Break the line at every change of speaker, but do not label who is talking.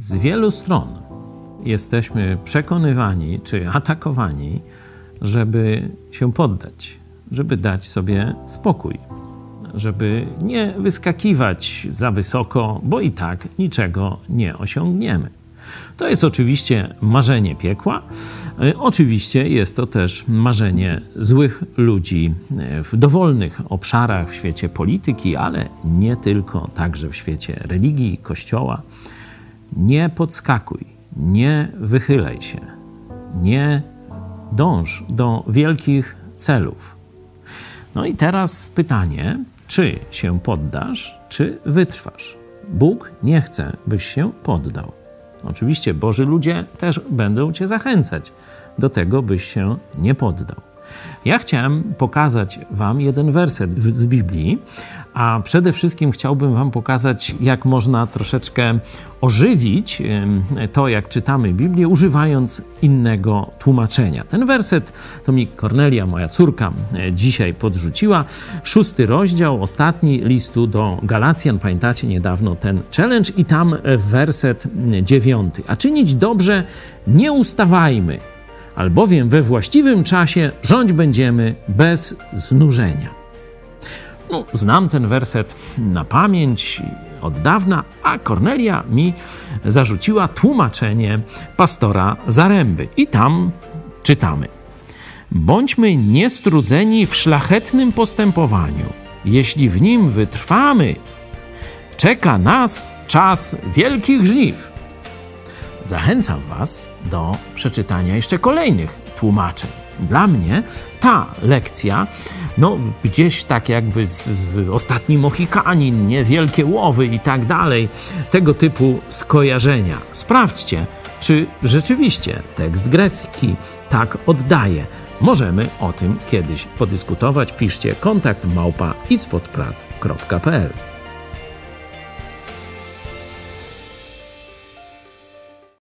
Z wielu stron jesteśmy przekonywani czy atakowani, żeby się poddać, żeby dać sobie spokój, żeby nie wyskakiwać za wysoko, bo i tak niczego nie osiągniemy. To jest oczywiście marzenie piekła. E, Oczywiście jest to też marzenie złych ludzi e, w dowolnych obszarach w świecie polityki, ale nie tylko, także w świecie religii, kościoła. Nie podskakuj, nie wychylaj się, nie dąż do wielkich celów. No i teraz pytanie, czy się poddasz, czy wytrwasz? Bóg nie chce, byś się poddał. Oczywiście Boży ludzie też będą cię zachęcać do tego, byś się nie poddał. Ja chciałem pokazać Wam jeden werset z Biblii, a przede wszystkim chciałbym Wam pokazać, jak można troszeczkę ożywić to, jak czytamy Biblię, używając innego tłumaczenia. Ten werset to mi Kornelia, moja córka, dzisiaj podrzuciła. Szósty rozdział, ostatni listu do Galacjan. Pamiętacie niedawno ten challenge i tam werset dziewiąty. A czynić dobrze nie ustawajmy, albowiem we właściwym czasie rządź będziemy bez znużenia. No, znam ten werset na pamięć od dawna, a Kornelia mi zarzuciła tłumaczenie pastora Zaręby. I tam czytamy: Bądźmy niestrudzeni w szlachetnym postępowaniu. Jeśli w nim wytrwamy, czeka nas czas wielkich żniw. Zachęcam Was do przeczytania jeszcze kolejnych tłumaczeń. Dla mnie ta lekcja, no gdzieś tak jakby z, z ostatni Mohikanin, nie? Wielkie łowy i tak dalej, tego typu skojarzenia. Sprawdźcie, czy rzeczywiście tekst grecki tak oddaje. Możemy o tym kiedyś podyskutować. Piszcie kontakt małpa itspodprat.pl